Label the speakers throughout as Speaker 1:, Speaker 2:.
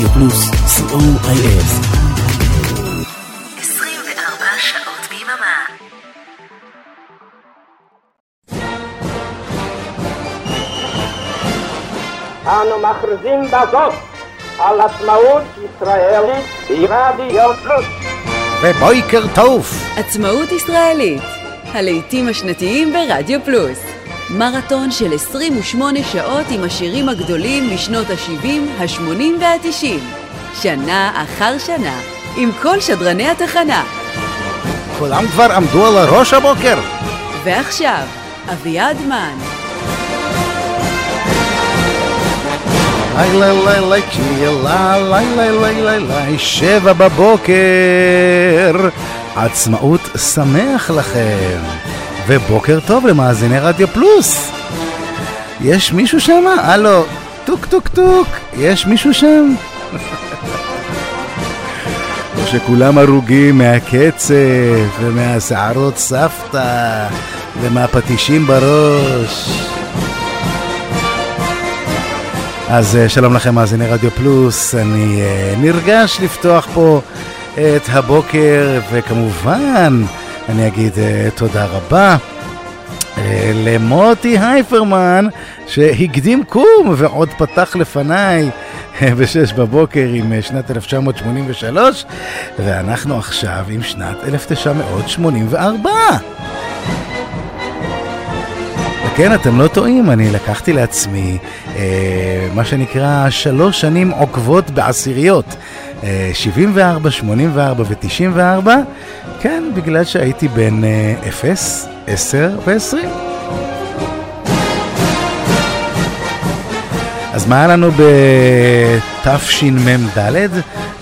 Speaker 1: רדיו פלוס, co.il.
Speaker 2: 24 שעות ביממה.
Speaker 3: אנו מכריזים בזאת על עצמאות ישראלית ברדיו פלוס.
Speaker 4: ובויקר טוב.
Speaker 5: עצמאות ישראלית, הלעיתים השנתיים ברדיו פלוס. מרתון של 28 שעות עם השירים הגדולים משנות ה-70, ה-80 וה-90. שנה אחר שנה, עם כל שדרני התחנה.
Speaker 4: כולם כבר עמדו על הראש הבוקר.
Speaker 5: ועכשיו, אביעד מן.
Speaker 4: לילה לילה לילה לילה לילה לילה שבע בבוקר עצמאות שמח לכם ובוקר טוב למאזיני רדיו פלוס יש מישהו שם? הלו, טוק טוק טוק יש מישהו שם? או שכולם הרוגים מהקצב ומהשערות סבתא ומהפטישים בראש אז אה, שלום לכם מאזיני רדיו פלוס, אני אה, נרגש לפתוח פה את הבוקר וכמובן אני אגיד אה, תודה רבה אה, למוטי הייפרמן שהקדים קום ועוד פתח לפניי בשש בבוקר עם שנת 1983 ואנחנו עכשיו עם שנת 1984 וכן, אתם לא טועים, אני לקחתי לעצמי אה, מה שנקרא שלוש שנים עוקבות בעשיריות. אה, 74, 84 ו-94, כן, בגלל שהייתי אה, 0, 10 ו-20. אז מה היה לנו בתשמ"ד?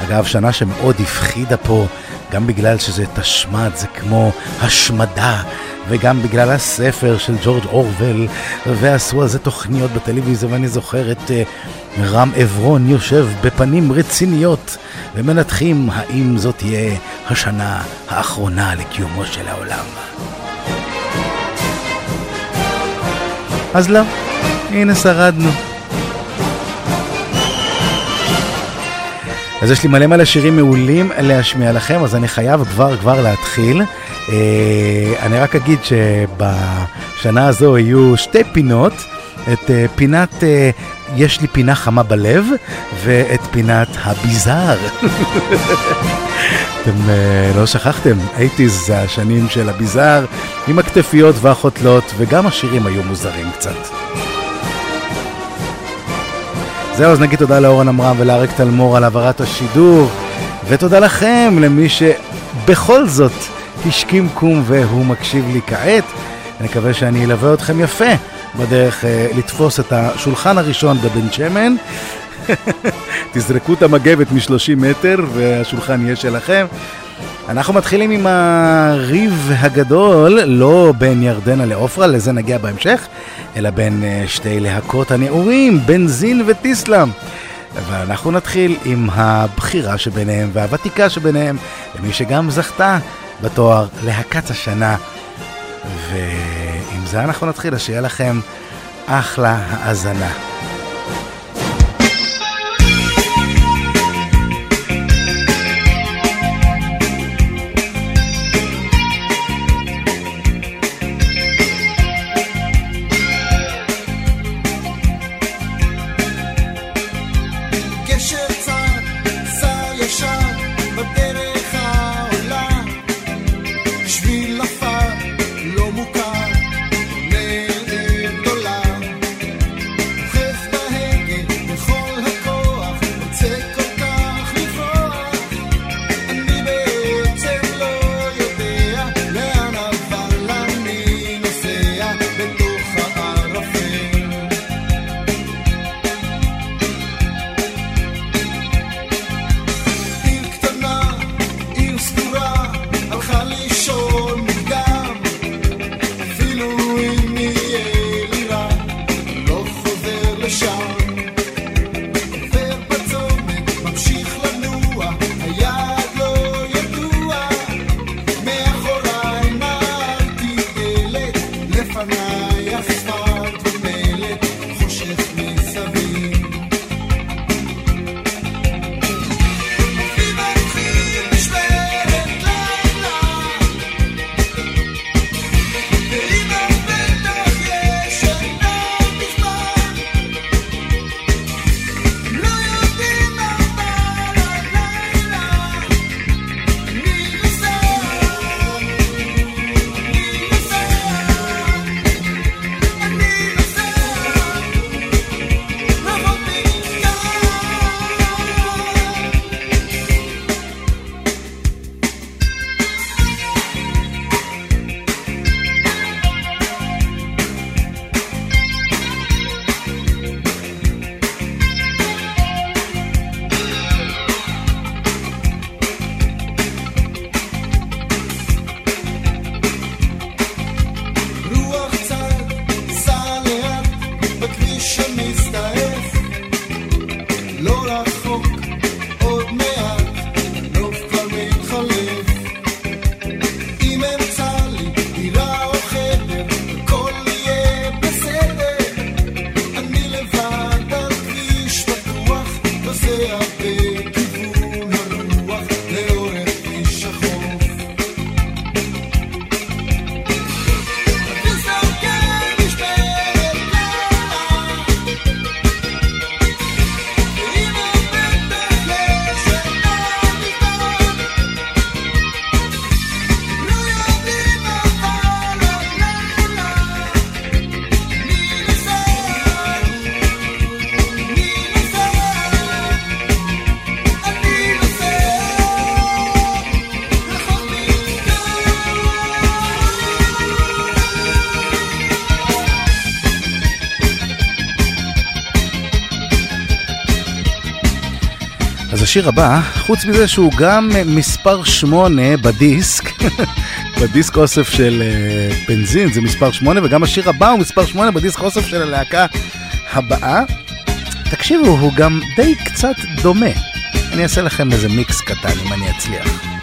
Speaker 4: אגב, שנה שמאוד הפחידה פה, גם בגלל שזה תשמ"ד, זה כמו השמדה, וגם בגלל הספר של ג'ורג' אורוול, ועשו על זה תוכניות בטלוויזיה, ואני זוכר את uh, רם עברון יושב בפנים רציניות, ומנתחים האם זאת תהיה השנה האחרונה לקיומו של העולם. אז לא, הנה שרדנו. אז יש לי מלא מלא שירים מעולים להשמיע לכם, אז אני חייב כבר כבר להתחיל. Uh, אני רק אגיד שבשנה הזו יהיו שתי פינות, את uh, פינת uh, יש לי פינה חמה בלב, ואת פינת הביזאר. אתם uh, לא שכחתם, 80's זה השנים של הביזאר, עם הכתפיות והחותלות, וגם השירים היו מוזרים קצת. זהו, אז נגיד תודה לאורן עמרם ולאריק תלמור על העברת השידור, ותודה לכם, למי שבכל זאת השכים קום והוא מקשיב לי כעת. אני מקווה שאני אלווה אתכם יפה בדרך אה, לתפוס את השולחן הראשון בבן שמן. תזרקו את המגבת מ-30 מטר והשולחן יהיה שלכם. אנחנו מתחילים עם הריב הגדול, לא בין ירדנה לעופרה, לזה נגיע בהמשך, אלא בין uh, שתי להקות הנעורים, בנזין וטיסלאם. ואנחנו נתחיל עם הבחירה שביניהם והוותיקה שביניהם, למי שגם זכתה בתואר להקת השנה. ועם זה אנחנו נתחיל, אז שיהיה לכם אחלה האזנה.
Speaker 6: השיר הבא, חוץ מזה שהוא גם מספר 8 בדיסק, בדיסק אוסף של uh, בנזין זה מספר 8, וגם השיר הבא הוא מספר 8 בדיסק אוסף של הלהקה הבאה. תקשיבו, הוא גם די קצת דומה. אני אעשה לכם איזה מיקס קטן אם אני אצליח.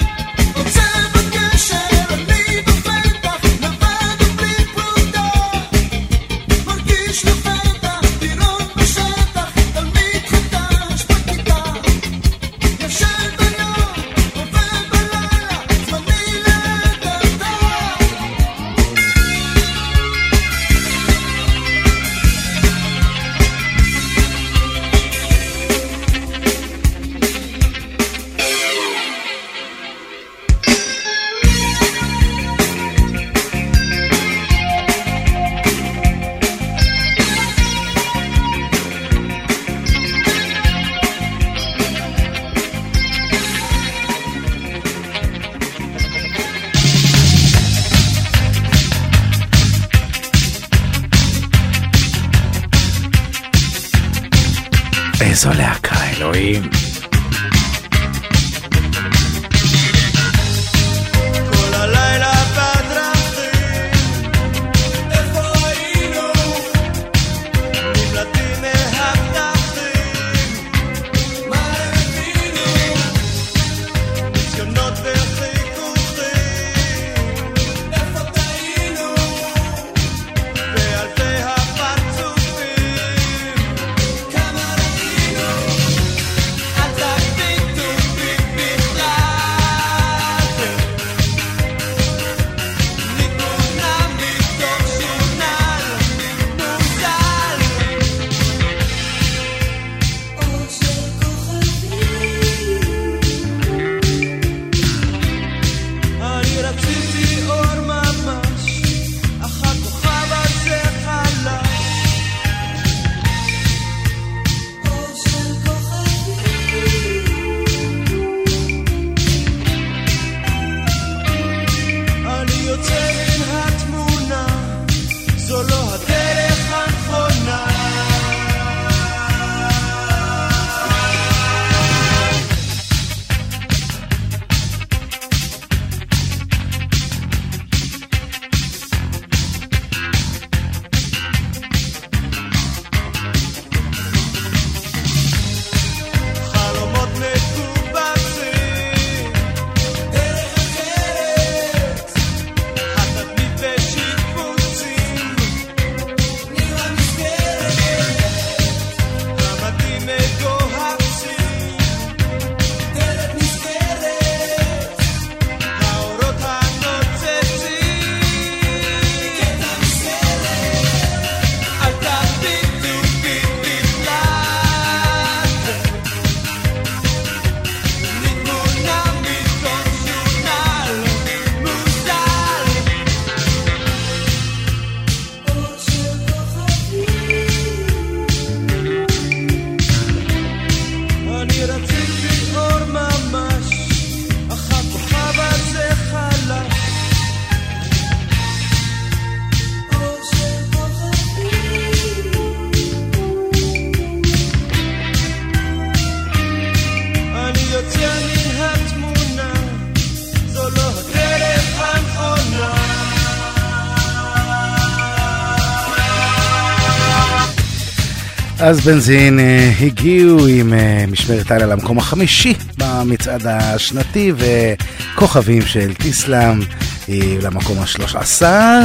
Speaker 6: אז בנזין אה, הגיעו עם אה, משמרת הלאה למקום החמישי במצעד השנתי וכוכבים של טיסלאם אה, למקום השלוש עשר.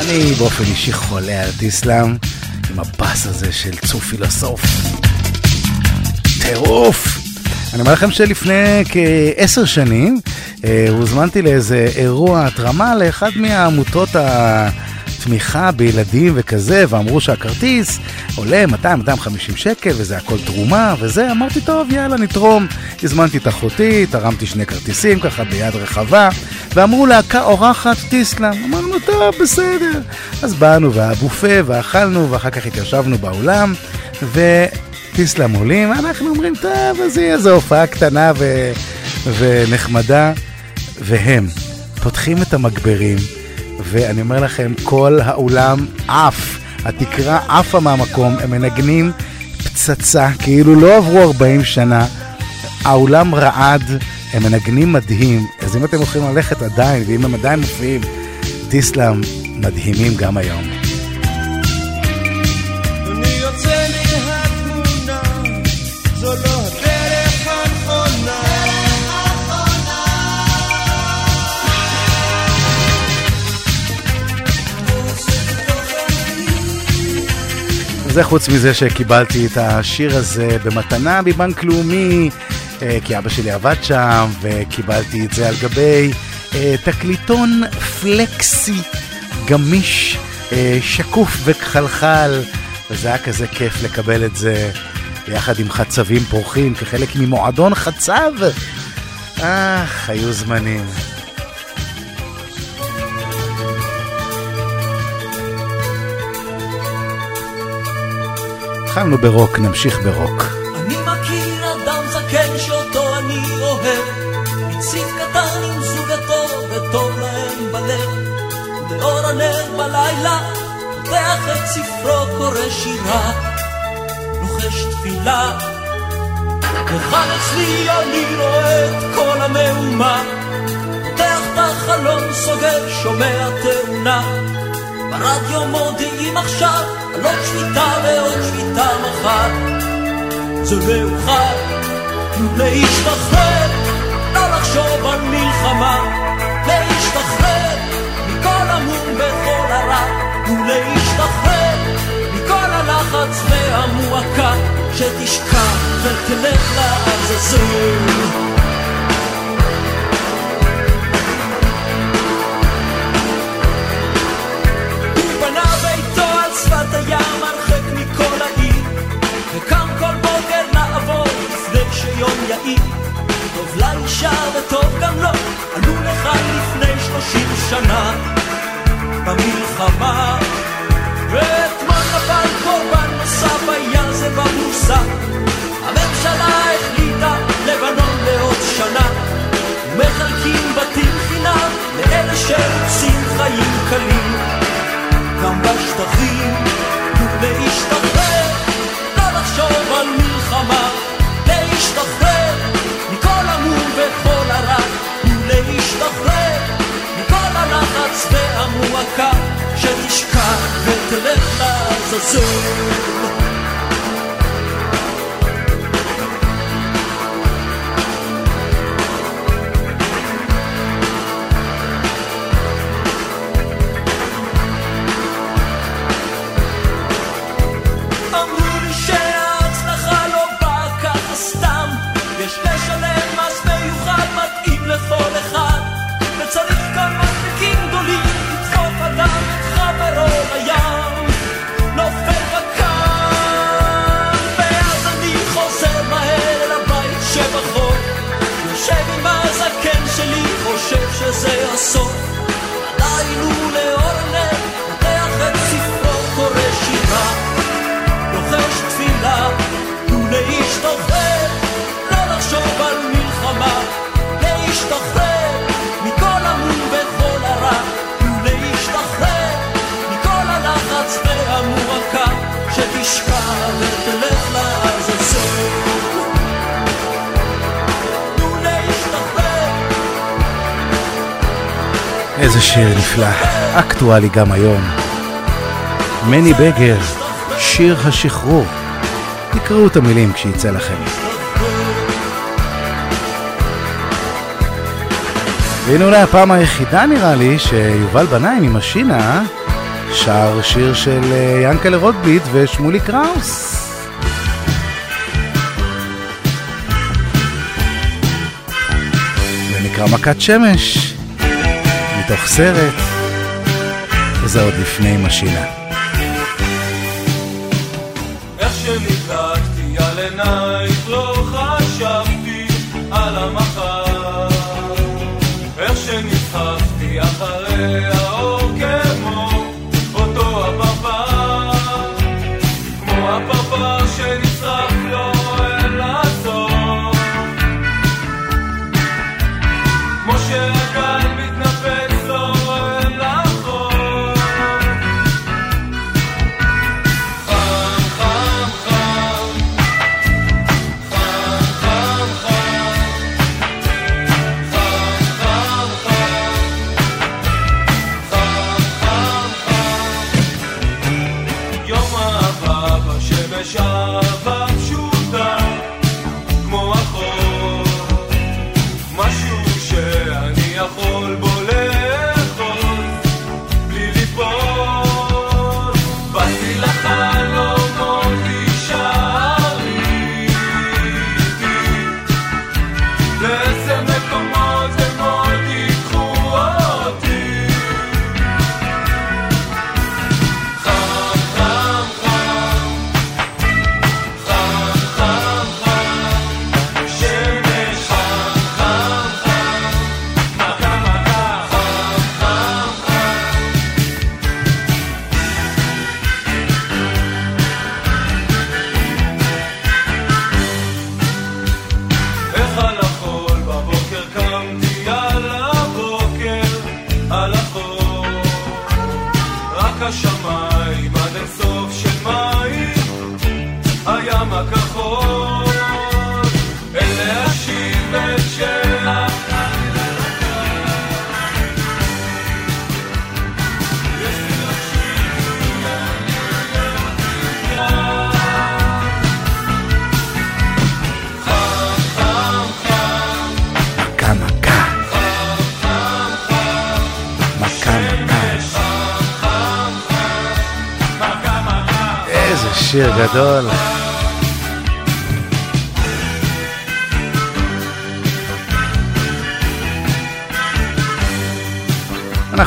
Speaker 6: אני באופן אישי חולה על טיסלאם עם הבאס הזה של צוף פילוסוף. טירוף! אני אומר לכם שלפני כעשר שנים הוזמנתי לאיזה אירוע התרמה לאחד מהעמותות ה... תמיכה בילדים וכזה, ואמרו שהכרטיס עולה 200-250 שקל, וזה הכל תרומה, וזה, אמרתי, טוב, יאללה, נתרום. הזמנתי את אחותי, תרמתי שני כרטיסים ככה ביד רחבה, ואמרו להקה אורחת טיסלאם. אמרנו, טוב, בסדר. אז באנו והבופה, ואכלנו, ואחר כך התיישבנו באולם, וטיסלאם עולים, ואנחנו אומרים, טוב, אז יהיה איזו הופעה קטנה ו... ונחמדה, והם פותחים את המגברים. ואני אומר לכם, כל האולם עף, התקרה עפה מהמקום, הם מנגנים פצצה, כאילו לא עברו 40 שנה.
Speaker 4: האולם רעד, הם מנגנים מדהים, אז אם אתם הולכים ללכת עדיין, ואם הם עדיין מופיעים, טיסלאם מדהימים גם היום. זה חוץ מזה שקיבלתי את השיר הזה במתנה מבנק לאומי, אה, כי אבא שלי עבד שם, וקיבלתי את זה על גבי אה, תקליטון פלקסי גמיש, אה, שקוף וכחלחל, וזה היה כזה כיף לקבל את זה יחד עם חצבים פורחים כחלק ממועדון חצב. אך, היו זמנים. התחלנו ברוק, נמשיך ברוק.
Speaker 7: אני מכיר אדם זקן שאותו אני אוהב, מציב קטן עם זוגתו וטוב להם בלב, באור הנר בלילה, פותח את ספרו קורא שירה, לוחש תפילה. וכאן אצלי אני רואה את כל המהומה, פותח את החלום, סוגר, שומע תאונה. ברדיו מודיעים עכשיו עוד שביתה ועוד שביתה מחר. זה מאוחר, תנו להשתחרר, לא לחשוב על מלחמה. להשתחרר מכל המום וכל הרע, תנו להשתחרר מכל הלחץ והמועקה, שתשכח ותלך לעזאזל. לאישה וטוב גם לו עלו לכאן לפני שלושים שנה. במלחמה ואתמול נפל קורבן נוסף היה זה בבורסה הממשלה החליטה לבנון לעוד שנה. מחלקים בתים חינם לאלה שרוצים חיים קלים. גם בשטחים, להשתחרר, לא לחשוב על מלחמה, והמועקה, שתשכח ותלך לעזאזל.
Speaker 4: איזה שיר נפלא, אקטואלי גם היום. מני בגר, שיר השחרור. תקראו את המילים כשיצא לכם. והנה אולי הפעם היחידה נראה לי שיובל בניים עם השינה שר שיר של אה, ינקלה רוטביט ושמולי קראוס. זה נקרא מכת שמש, מתוך סרט, וזה עוד לפני משינה.
Speaker 8: איך שניתקתי על עינייך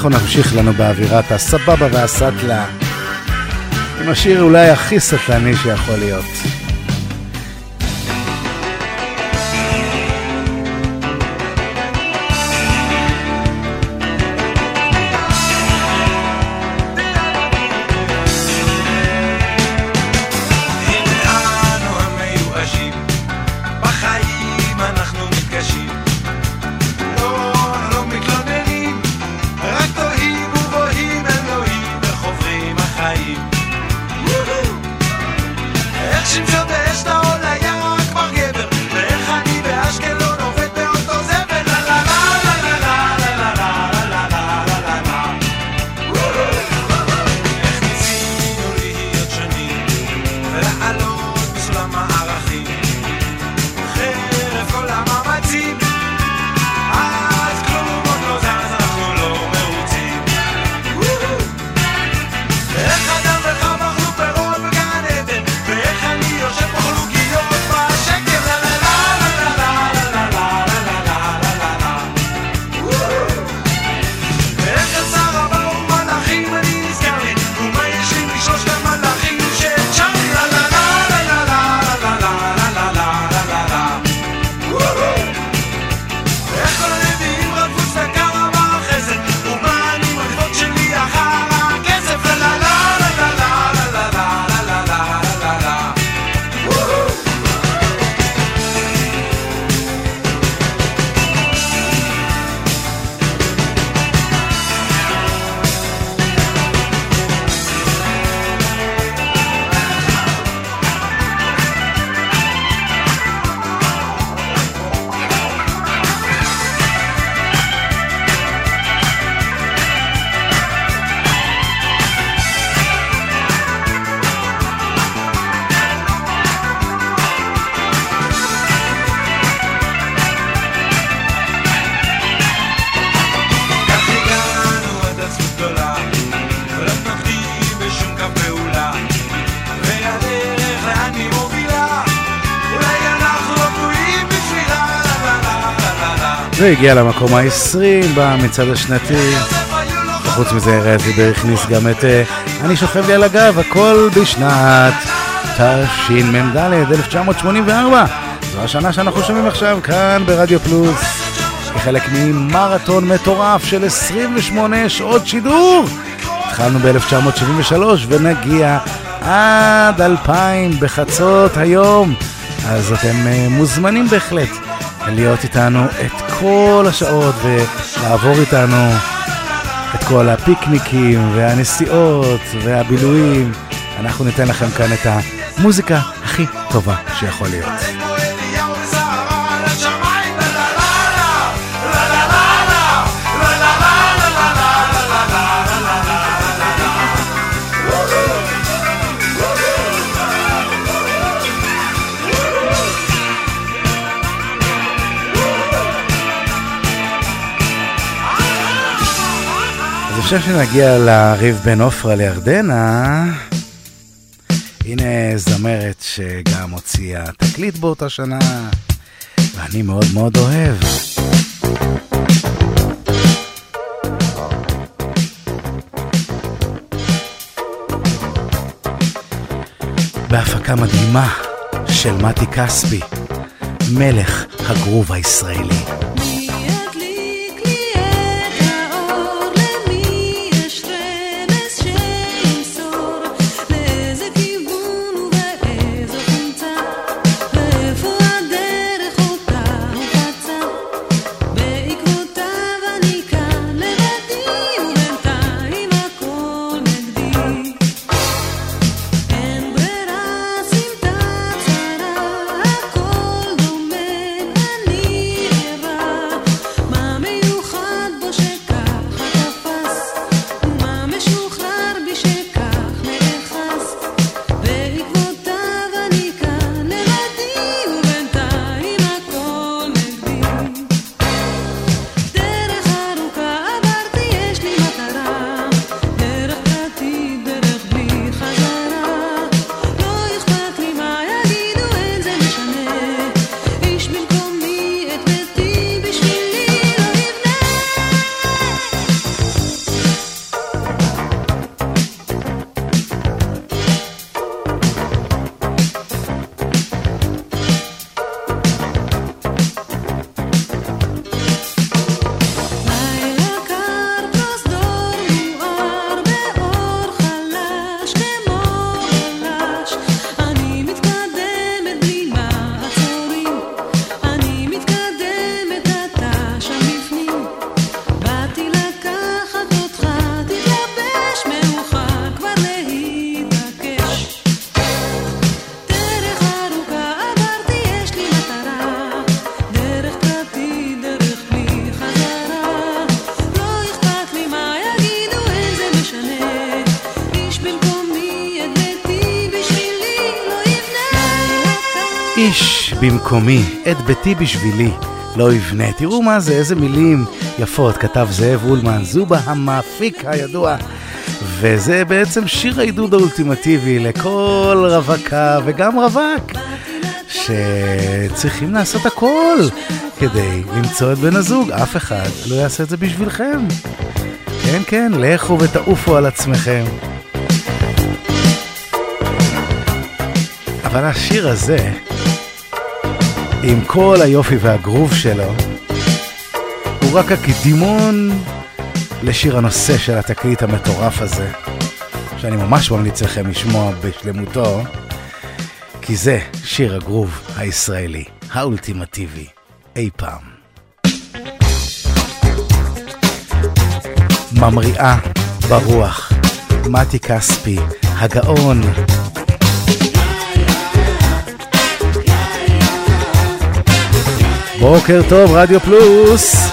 Speaker 4: אנחנו נמשיך לנו באווירת הסבבה והסטלה, עם השיר אולי הכי סטלני שיכול להיות.
Speaker 8: זה
Speaker 4: הגיע למקום ה-20 במצעד השנתי. חוץ מזה, ארז דיבר הכניס גם את אה, אני שוכב לי על הגב, הכל בשנת תשמ"ד 1984. זו השנה שאנחנו שומעים עכשיו כאן ברדיו פלוס, כחלק ממרתון מטורף של 28 שעות שידור. התחלנו ב-1973 ונגיע עד 2000 בחצות היום, אז אתם אה, מוזמנים בהחלט. להיות איתנו את כל השעות ולעבור איתנו את כל הפיקניקים והנסיעות והבילויים. אנחנו ניתן לכם כאן את המוזיקה הכי טובה שיכול להיות.
Speaker 9: לפני שנגיע לריב בין עופרה לירדנה, הנה זמרת שגם הוציאה תקליט באותה שנה, ואני מאוד מאוד אוהב. בהפקה מדהימה של מתי כספי, מלך הגרוב הישראלי. במקומי, את ביתי בשבילי, לא יבנה. תראו מה זה, איזה מילים יפות כתב זאב אולמן, זובה המאפיק הידוע. וזה בעצם שיר העידוד האולטימטיבי לכל רווקה וגם רווק, שצריכים לעשות הכל כדי למצוא את בן הזוג. אף אחד לא יעשה את זה בשבילכם. כן, כן, לכו ותעופו על עצמכם. אבל השיר הזה, עם כל היופי והגרוב שלו, הוא רק הקדימון לשיר הנושא של התקליט המטורף הזה, שאני ממש ממליץ לכם לשמוע בשלמותו, כי זה שיר הגרוב הישראלי, האולטימטיבי, אי פעם. ממריאה ברוח, מתי כספי, הגאון, בוקר טוב, רדיו פלוס.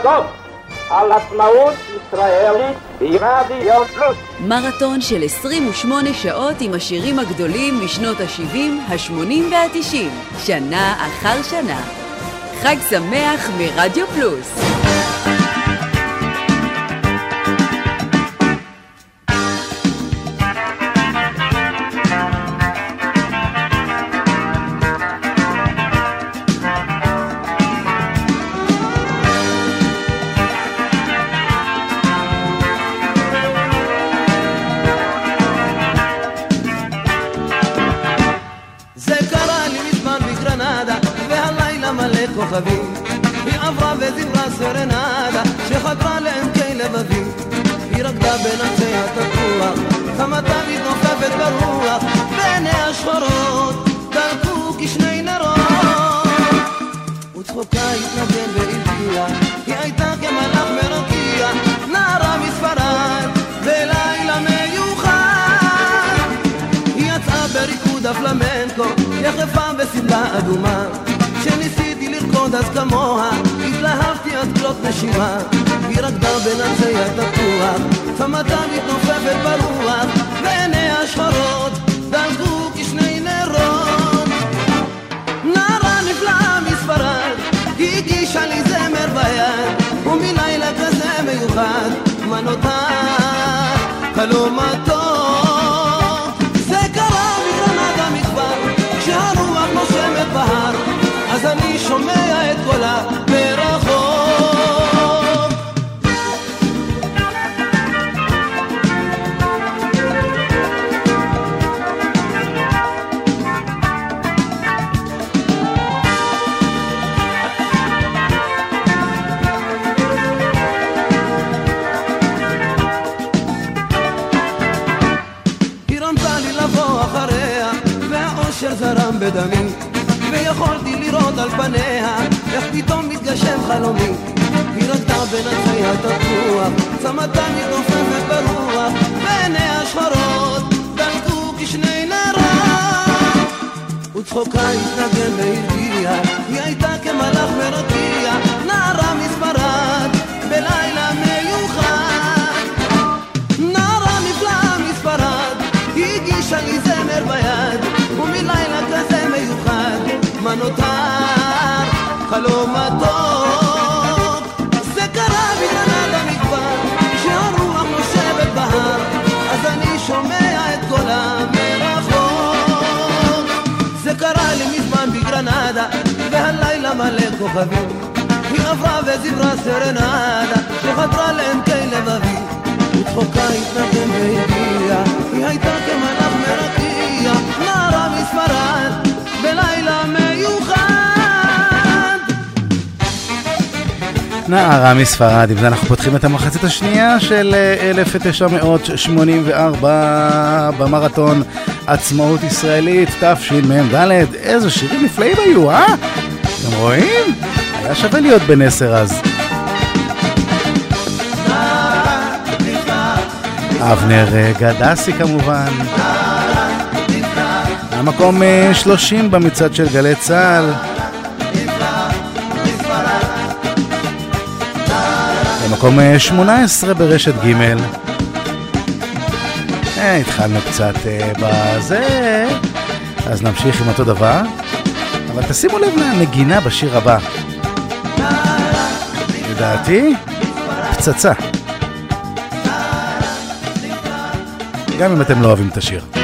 Speaker 3: אדום על עצמאות ישראלית ברדיו פלוס.
Speaker 5: מרתון של 28 שעות עם השירים הגדולים משנות ה-70, ה-80 וה-90, שנה אחר שנה. חג שמח מרדיו פלוס.
Speaker 6: mano tan חמי מספרד,
Speaker 4: עם זה אנחנו פותחים את המחצית השנייה של אה, 1984 במרתון עצמאות ישראלית תשמ"ד. איזה שירים נפלאים היו, אה? אתם רואים? היה שווה להיות בן עשר אז. אבנר אה, גדסי כמובן.
Speaker 6: המקום אה, 30 במצעד של גלי צה"ל. במקום 18 ברשת ג' אה, התחלנו קצת אה, בזה, אז נמשיך עם אותו דבר. אבל תשימו לב לנגינה בשיר הבא. לדעתי, פצצה. גם אם אתם לא אוהבים את השיר.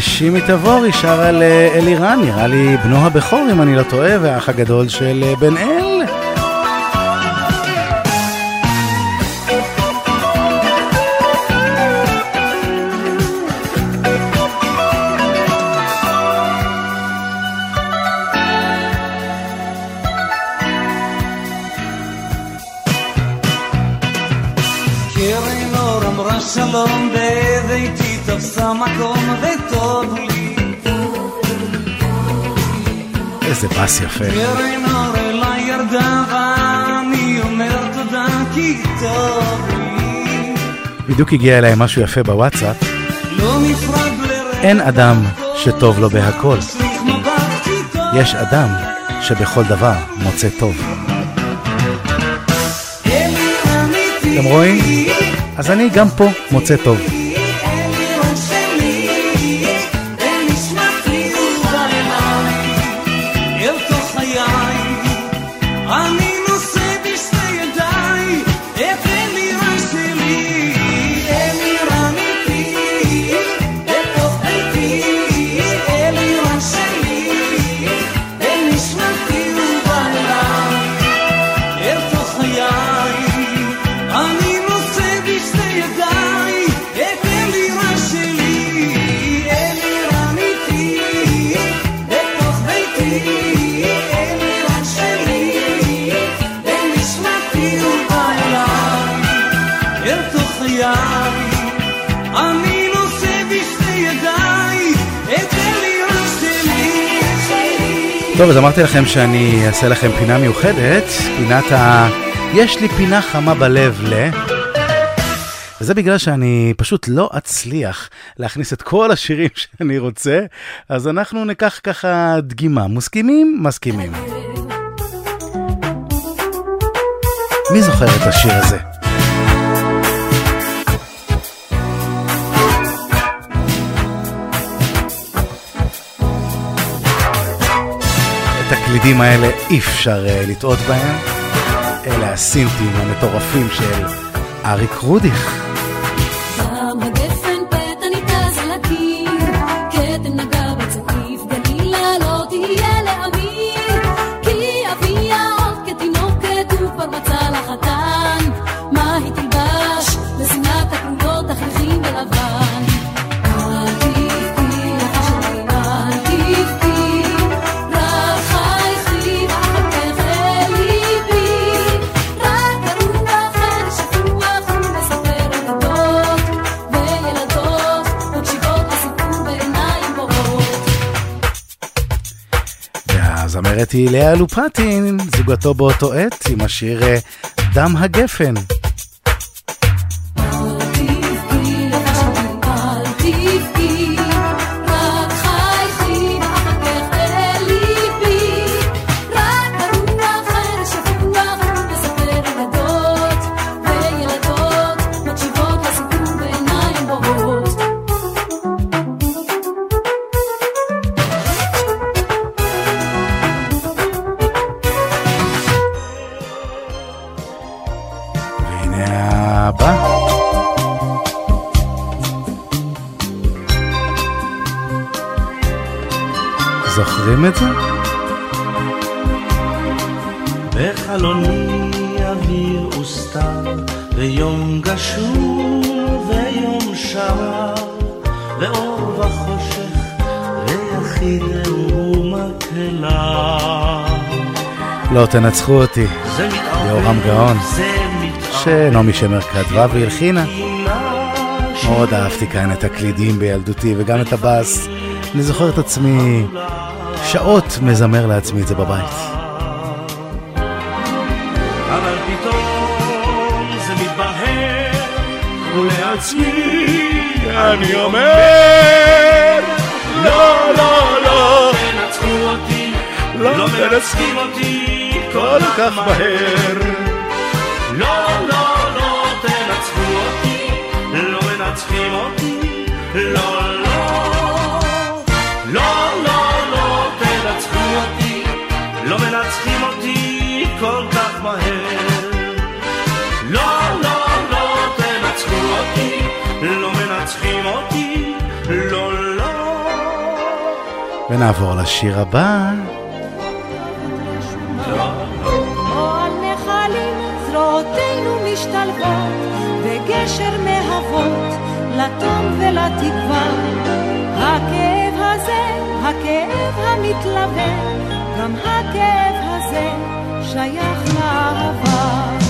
Speaker 6: שימי תבורי שר על אה, אלירן, נראה לי בנו הבכור אם אני לא טועה, והאח הגדול של אה, בן אל.
Speaker 4: שלום בביתי תפסה מקום וטוב.
Speaker 6: איזה פס יפה.
Speaker 4: קרן אור אליי ירדה ואני אומר תודה כי טוב לי.
Speaker 6: בדיוק הגיע אליי משהו יפה בוואטסאפ.
Speaker 4: לא נפרד לרגע
Speaker 6: אין אדם שטוב לו בהכל. יש אדם שבכל דבר מוצא טוב. אתם רואים? אז אני גם פה מוצא טוב.
Speaker 4: טוב, אז אמרתי לכם שאני אעשה לכם פינה מיוחדת, פינת ה... יש לי פינה חמה בלב ל... וזה בגלל שאני פשוט לא אצליח להכניס את כל השירים שאני רוצה, אז אנחנו ניקח ככה דגימה. מסכימים? מסכימים. מי זוכר את השיר הזה? את הקלידים האלה אי אפשר uh, לטעות בהם. אלה הסינטים המטורפים של אריק רודיך. הזמרת היא לאה לופטין, זוגתו באותו עת עם השיר אה, דם הגפן.
Speaker 10: בחלוני אוויר וסתר, ויום גשור ויום שרר, ואור וחושך, ויחיד ומקהלה.
Speaker 4: לא תנצחו אותי, יורם גאון, שנעמי שמר כתבה והלחינה. מאוד אהבתי כאן את הקלידים בילדותי וגם את הבאס. אני זוכר את עצמי שעות מזמר לעצמי את זה בבית.
Speaker 10: אבל פתאום זה מתבהר, ולעצמי אני אומר, לא, לא, לא, תנצחו אותי, לא מנצחים אותי כל כך מהר. לא, לא, לא, תנצחו אותי, לא מנצחים אותי, לא, לא.
Speaker 4: ונעבור לשיר הבא.
Speaker 11: וגשר מהוות לתום ולתקווה. הכאב הזה, הכאב המתלווה, גם הכאב הזה שייך לאהבה.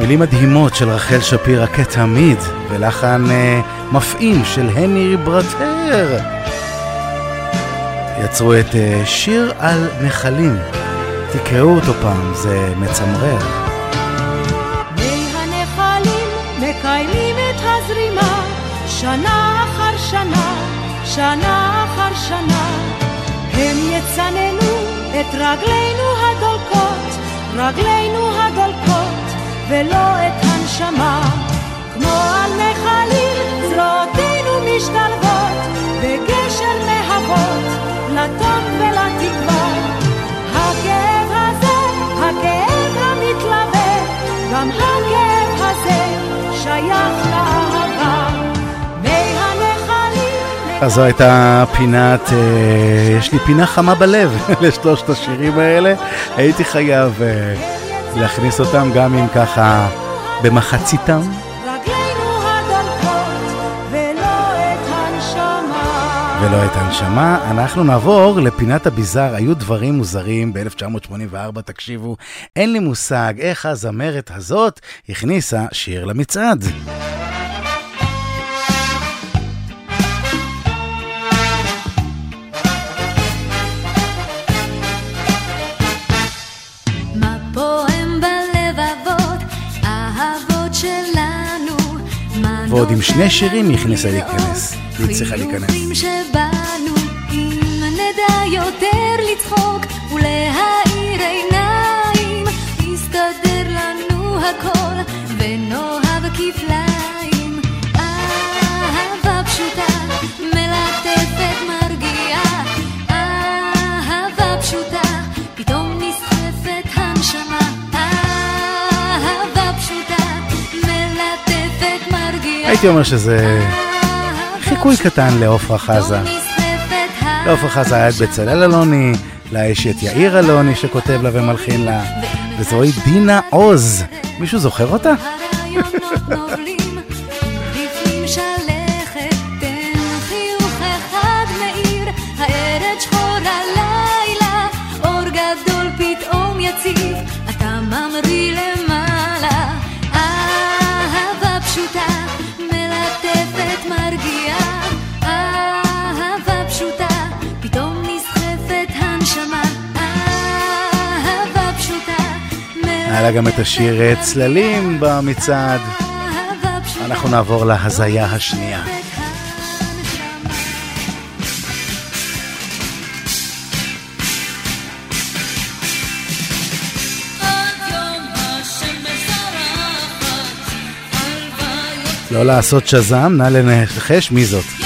Speaker 4: מילים מדהימות של רחל שפירא כתמיד, ולחן אה, מפעים של הני ברטר. יצרו את אה, שיר על נחלים. תקראו אותו פעם, זה מצמרר.
Speaker 11: מי הנחלים מקיימים את הזרימה שנה אחר שנה, שנה אחר שנה. הם יצננו את רגלינו הדולקות, רגלינו הדולקות, ולא את הנשמה. כמו על נחלים זרועותינו משתלבות, בגשר להבות, לטוב ולתקווה. הכאב הזה, הכאב המתלווה, גם הכאב הזה שייך לאהבה.
Speaker 4: אז זו הייתה פינת, אה, יש לי פינה חמה בלב לשלושת השירים האלה. הייתי חייב אה, להכניס אותם גם אם ככה במחציתם. ולא את הנשמה. אנחנו נעבור לפינת הביזאר. היו דברים מוזרים ב-1984, תקשיבו. אין לי מושג איך הזמרת הזאת הכניסה שיר למצעד.
Speaker 12: ועוד עם שני שירים היא הכניסה להיכנס. היא צריכה להיכנס. הייתי אומר שזה חיקוי קטן לעופרה חזה. לעופרה חזה היה את בצלאל אלוני, לה יש את יאיר אלוני שכותב לה ומלחין לה, וזוהי דינה עוז. מישהו זוכר אותה? היה לה גם את השיר אה, צללים במצעד. אנחנו נעבור להזיה השנייה. לא לעשות שזם, נא לנחש מי זאת.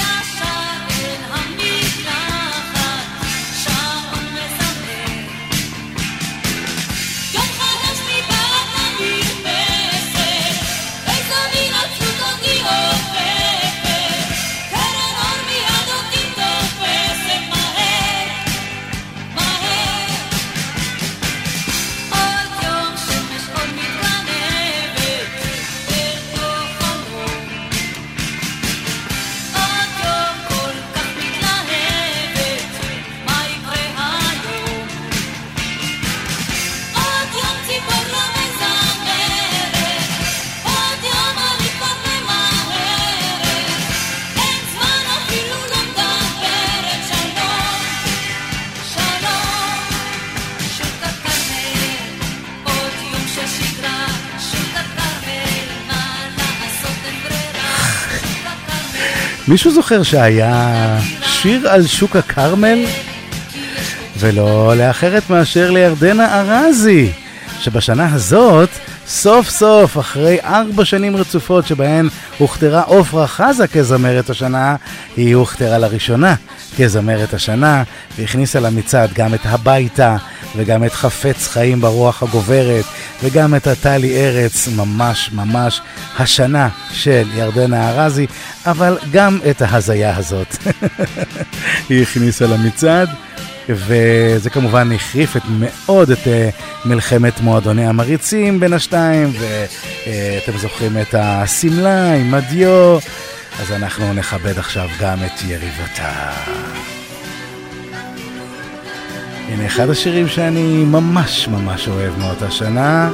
Speaker 12: מישהו זוכר שהיה שיר על שוק הכרמל? ולא לאחרת מאשר לירדנה ארזי, שבשנה הזאת, סוף סוף, אחרי ארבע שנים רצופות שבהן הוכתרה עופרה חזה כזמרת השנה, היא הוכתרה לראשונה כזמרת השנה, והכניסה למצעד גם את הביתה, וגם את חפץ חיים ברוח הגוברת, וגם את הטלי ארץ, ממש ממש השנה של ירדנה ארזי, אבל גם את ההזיה הזאת היא הכניסה למצעד. וזה כמובן החריף את מאוד את uh, מלחמת מועדוני המריצים בין השתיים, ואתם uh, זוכרים את השמלה עם הדיו, אז אנחנו נכבד עכשיו גם את יריבתה. הנה אחד השירים שאני ממש ממש אוהב מאותה שנה.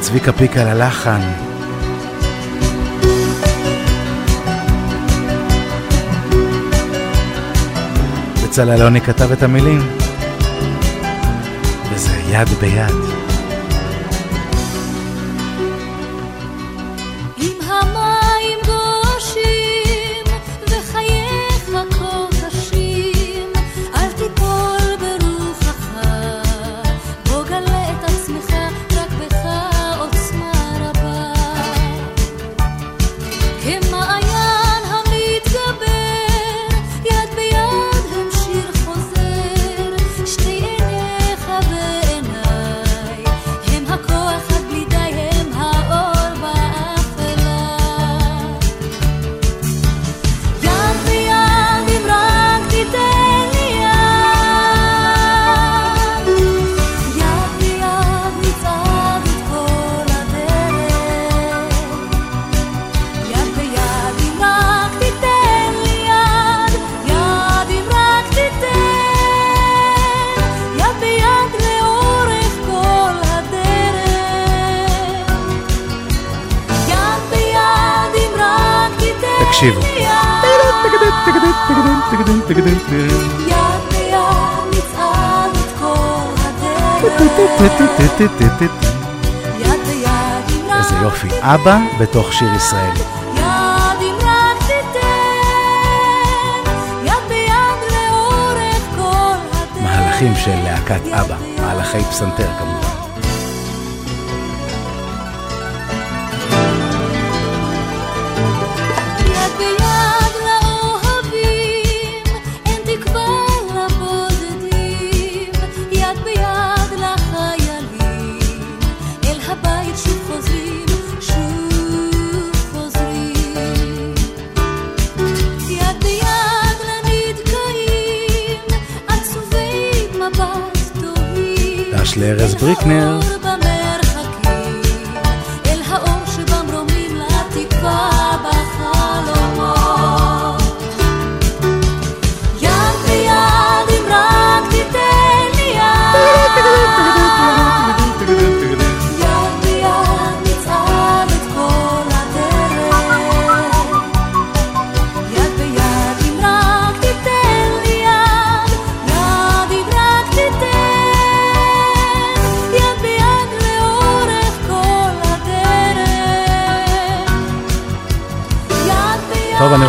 Speaker 12: צביקה פיקה ללחן. בצלאל אלוני כתב את המילים, וזה יד ביד. איזה
Speaker 4: יופי. אבא בתוך שיר
Speaker 11: הדרך.
Speaker 4: מהלכים של להקת אבא, מהלכי פסנתר כמובן. לארז בריקנר.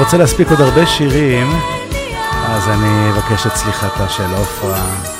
Speaker 4: רוצה להספיק עוד הרבה שירים, אז אני אבקש את סליחתה של עופרה.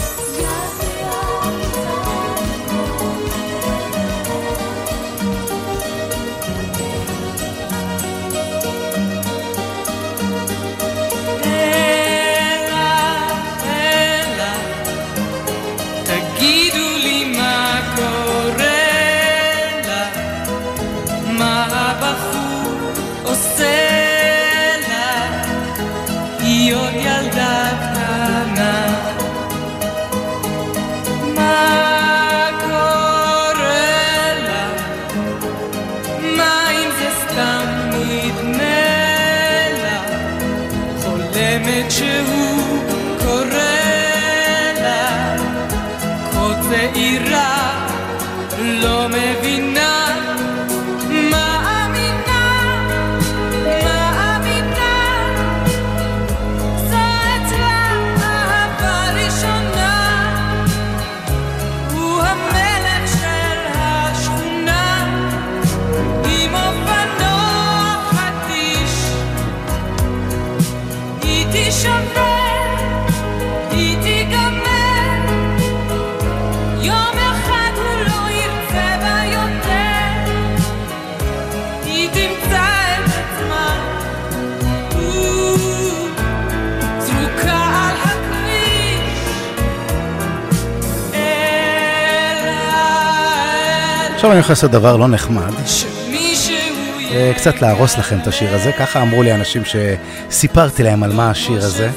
Speaker 4: עכשיו אני לעשות דבר לא נחמד, אה, קצת להרוס לכם את השיר הזה, ככה אמרו לי אנשים שסיפרתי להם על מה השיר הזה,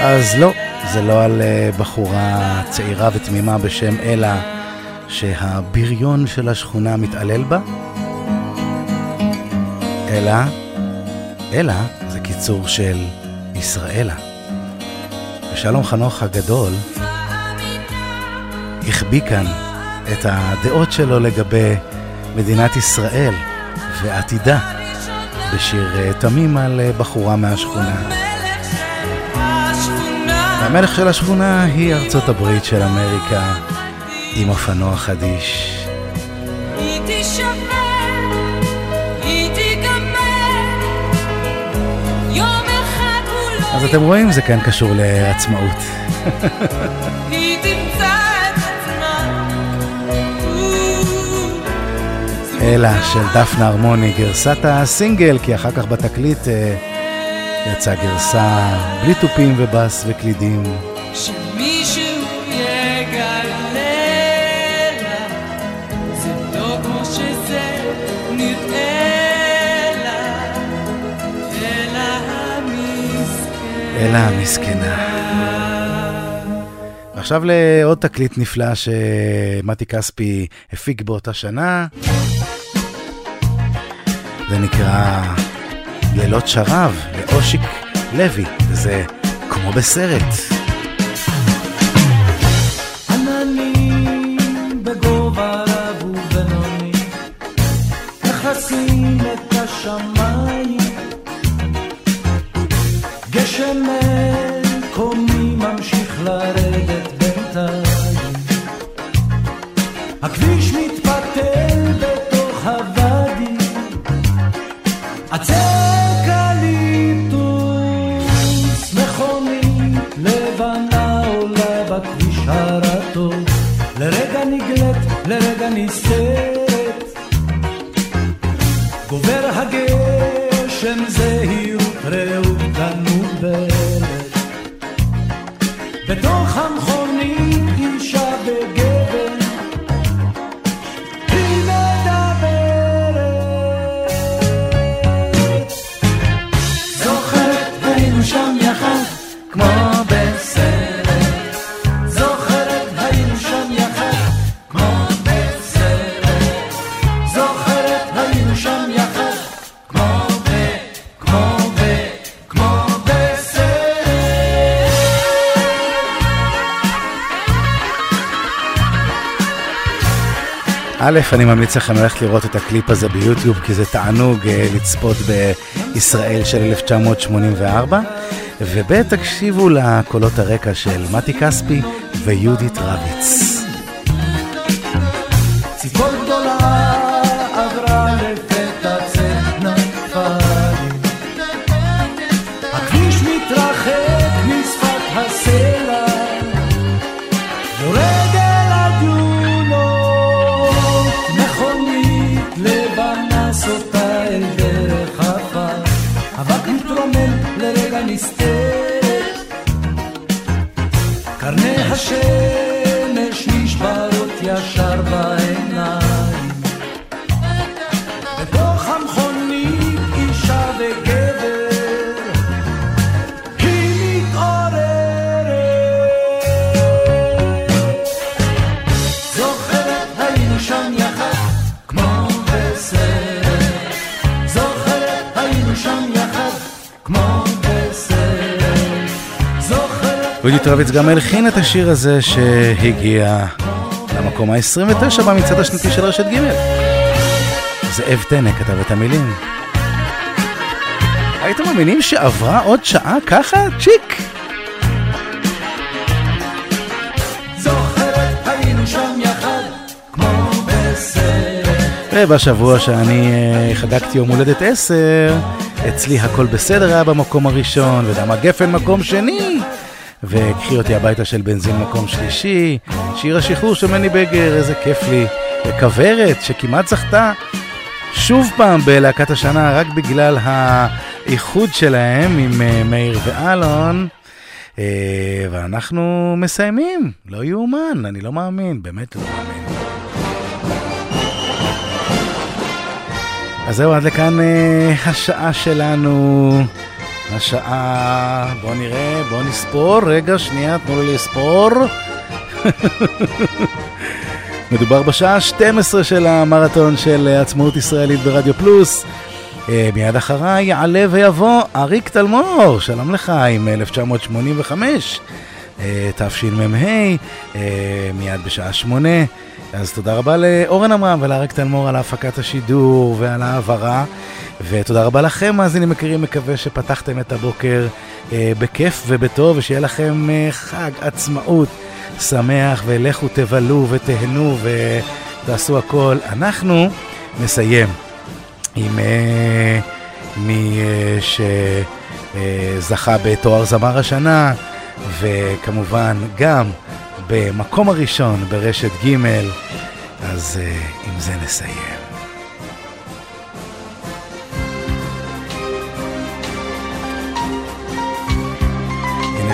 Speaker 4: אז לא, זה לא על אה, בחורה צעירה ותמימה בשם אלה, שהבריון של השכונה מתעלל בה, אלא, אלה זה קיצור של ישראלה. ושלום חנוך הגדול החביא כאן את הדעות שלו לגבי מדינת ישראל ועתידה בשיר אה, תמים על אה, בחורה מהשכונה. והמלך של השכונה היא ארצות הברית של אמריקה עם אופנוע חדיש.
Speaker 12: היא לא
Speaker 4: אז אתם רואים, זה כן קשור לעצמאות. אלה של דפנה הרמוני, גרסת הסינגל, כי אחר כך בתקליט אה, יצאה גרסה בלי תופים ובאס וקלידים.
Speaker 12: שמישהו יגלה לה, זה לא כמו שזה נראה לה, אלא המסכן.
Speaker 4: אלה המסכנה. ועכשיו לעוד תקליט נפלא שמתי כספי הפיק באותה שנה. זה נקרא לילות שרב לאושיק לוי, וזה כמו בסרט. א', אני ממליץ לכם ללכת לראות את הקליפ הזה ביוטיוב, כי זה תענוג אה, לצפות בישראל של 1984, וב', תקשיבו לקולות הרקע של מתי כספי ויהודית רביץ.
Speaker 6: זוכרת
Speaker 4: ויהודית רביץ גם הלחין את השיר הזה שהגיע למקום ה-29 במצעד השנתי של רשת ג'. זאב טנא כתב את המילים. הייתם מאמינים שעברה עוד שעה ככה? צ'יק! ובשבוע שאני אה, חגגתי יום הולדת 10, אצלי הכל בסדר היה במקום הראשון, ודמה גפן מקום שני, וקחי אותי הביתה של בנזין מקום שלישי, שיר השחרור של מני בגר, איזה כיף לי, וכוורת שכמעט זכתה שוב פעם בלהקת השנה, רק בגלל האיחוד שלהם עם אה, מאיר ואלון. אה, ואנחנו מסיימים, לא יאומן, אני לא מאמין, באמת לא מאמין. אז זהו, עד לכאן אה, השעה שלנו. השעה, בואו נראה, בואו נספור. רגע, שנייה, תנו לי לספור. מדובר בשעה 12 של המרתון של עצמאות ישראלית ברדיו פלוס. אה, מיד אחריי יעלה ויבוא אריק תלמור, שלום לך, עם 1985, אה, תשמ"ה, אה, מיד בשעה שמונה. אז תודה רבה לאורן עמרם ולאריק תלמור על הפקת השידור ועל ההעברה. ותודה רבה לכם, מאזינים יקרים, מקווה שפתחתם את הבוקר אה, בכיף ובטוב, ושיהיה לכם אה, חג עצמאות שמח, ולכו תבלו ותהנו ותעשו הכל. אנחנו נסיים עם אה, מי אה, שזכה בתואר זמר השנה, וכמובן גם במקום הראשון ברשת ג', אז אה, עם זה נסיים.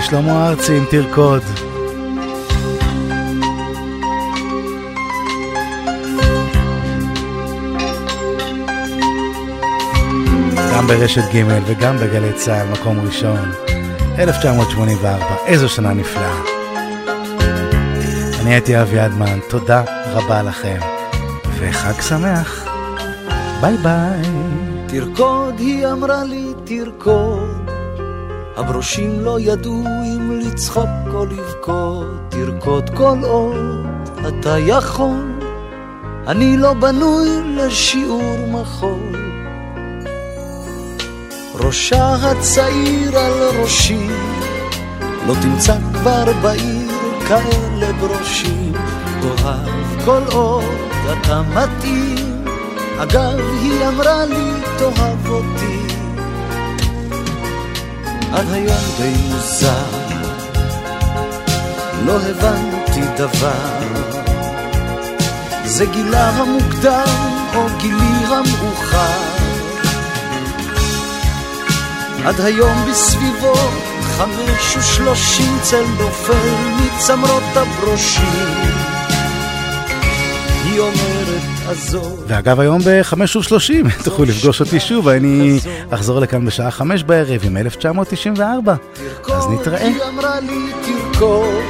Speaker 4: שלמה ארצי עם תרקוד. גם ברשת ג' וגם בגלי צה"ל, מקום ראשון. 1984, איזו שנה נפלאה. אני הייתי אבי אדמן, תודה רבה לכם, וחג שמח. ביי ביי.
Speaker 10: תרקוד, היא אמרה לי, תרקוד. הברושים לא ידעו אם לצחוק או לבכות. תרקוד כל עוד אתה יכול. אני לא בנוי לשיעור מחול. ראשה הצעיר על ראשי, לא תמצא כבר בעיר כאלה ברושים. תאהב כל עוד אתה מתאים, אגב, היא אמרה לי, תאהב אותי. עד היום די מוזר, לא הבנתי דבר. זה גילה המוקדם או גילי המאוחר. עד היום בסביבו חמש ושלושים צל נופל מצמרות הברושים. היא אומרת עזוב.
Speaker 4: ואגב, היום ב-5.30 תוכלו לפגוש אותי שוב, אני אחזור לכאן בשעה חמש בערב עם 1994. אז נתראה.
Speaker 10: היא אמרה לי תרקוד,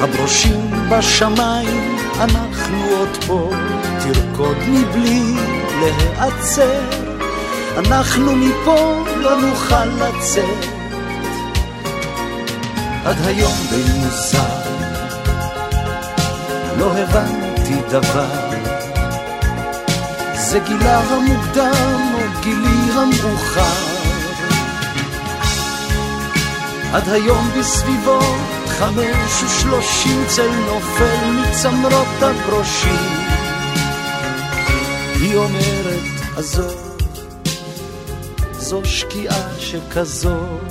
Speaker 10: הברושים בשמיים, אנחנו עוד פה, תרקוד מבלי להיעצר, אנחנו מפה לא נוכל לצאת. עד היום די מוזר, לא הבנתי דבר. זה גילה המוקדם או גילי המאוחר. עד היום בסביבו חמש ושלושים צל נופל מצמרות הברושים. היא אומרת עזוב, זו שקיעה שכזאת.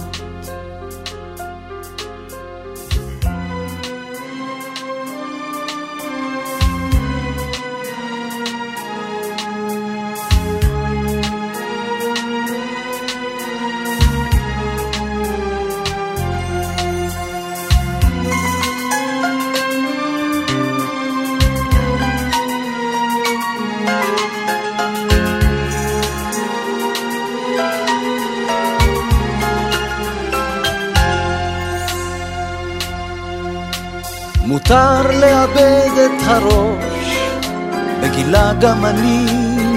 Speaker 10: מותר לאבד את הראש, בגילה גם אני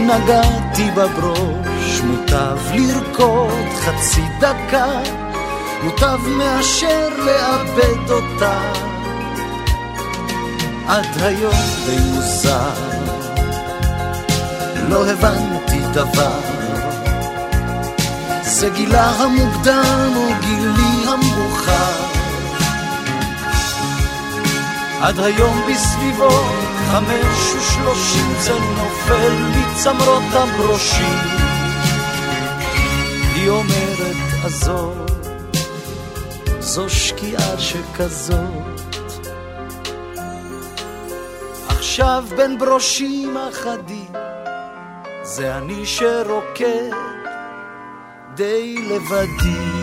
Speaker 10: נגעתי בברוש. מוטב לרקוד חצי דקה, מוטב מאשר לאבד אותה. עד היום די מוזר, לא הבנתי דבר. זה גילה המוקדם או גילי המאוחר. עד היום בסביבו חמש ושלושים צל נופל מצמרות הברושים. היא אומרת עזוב, זו שקיעה שכזאת. עכשיו בין ברושים אחדים, זה אני שרוקד די לבדי.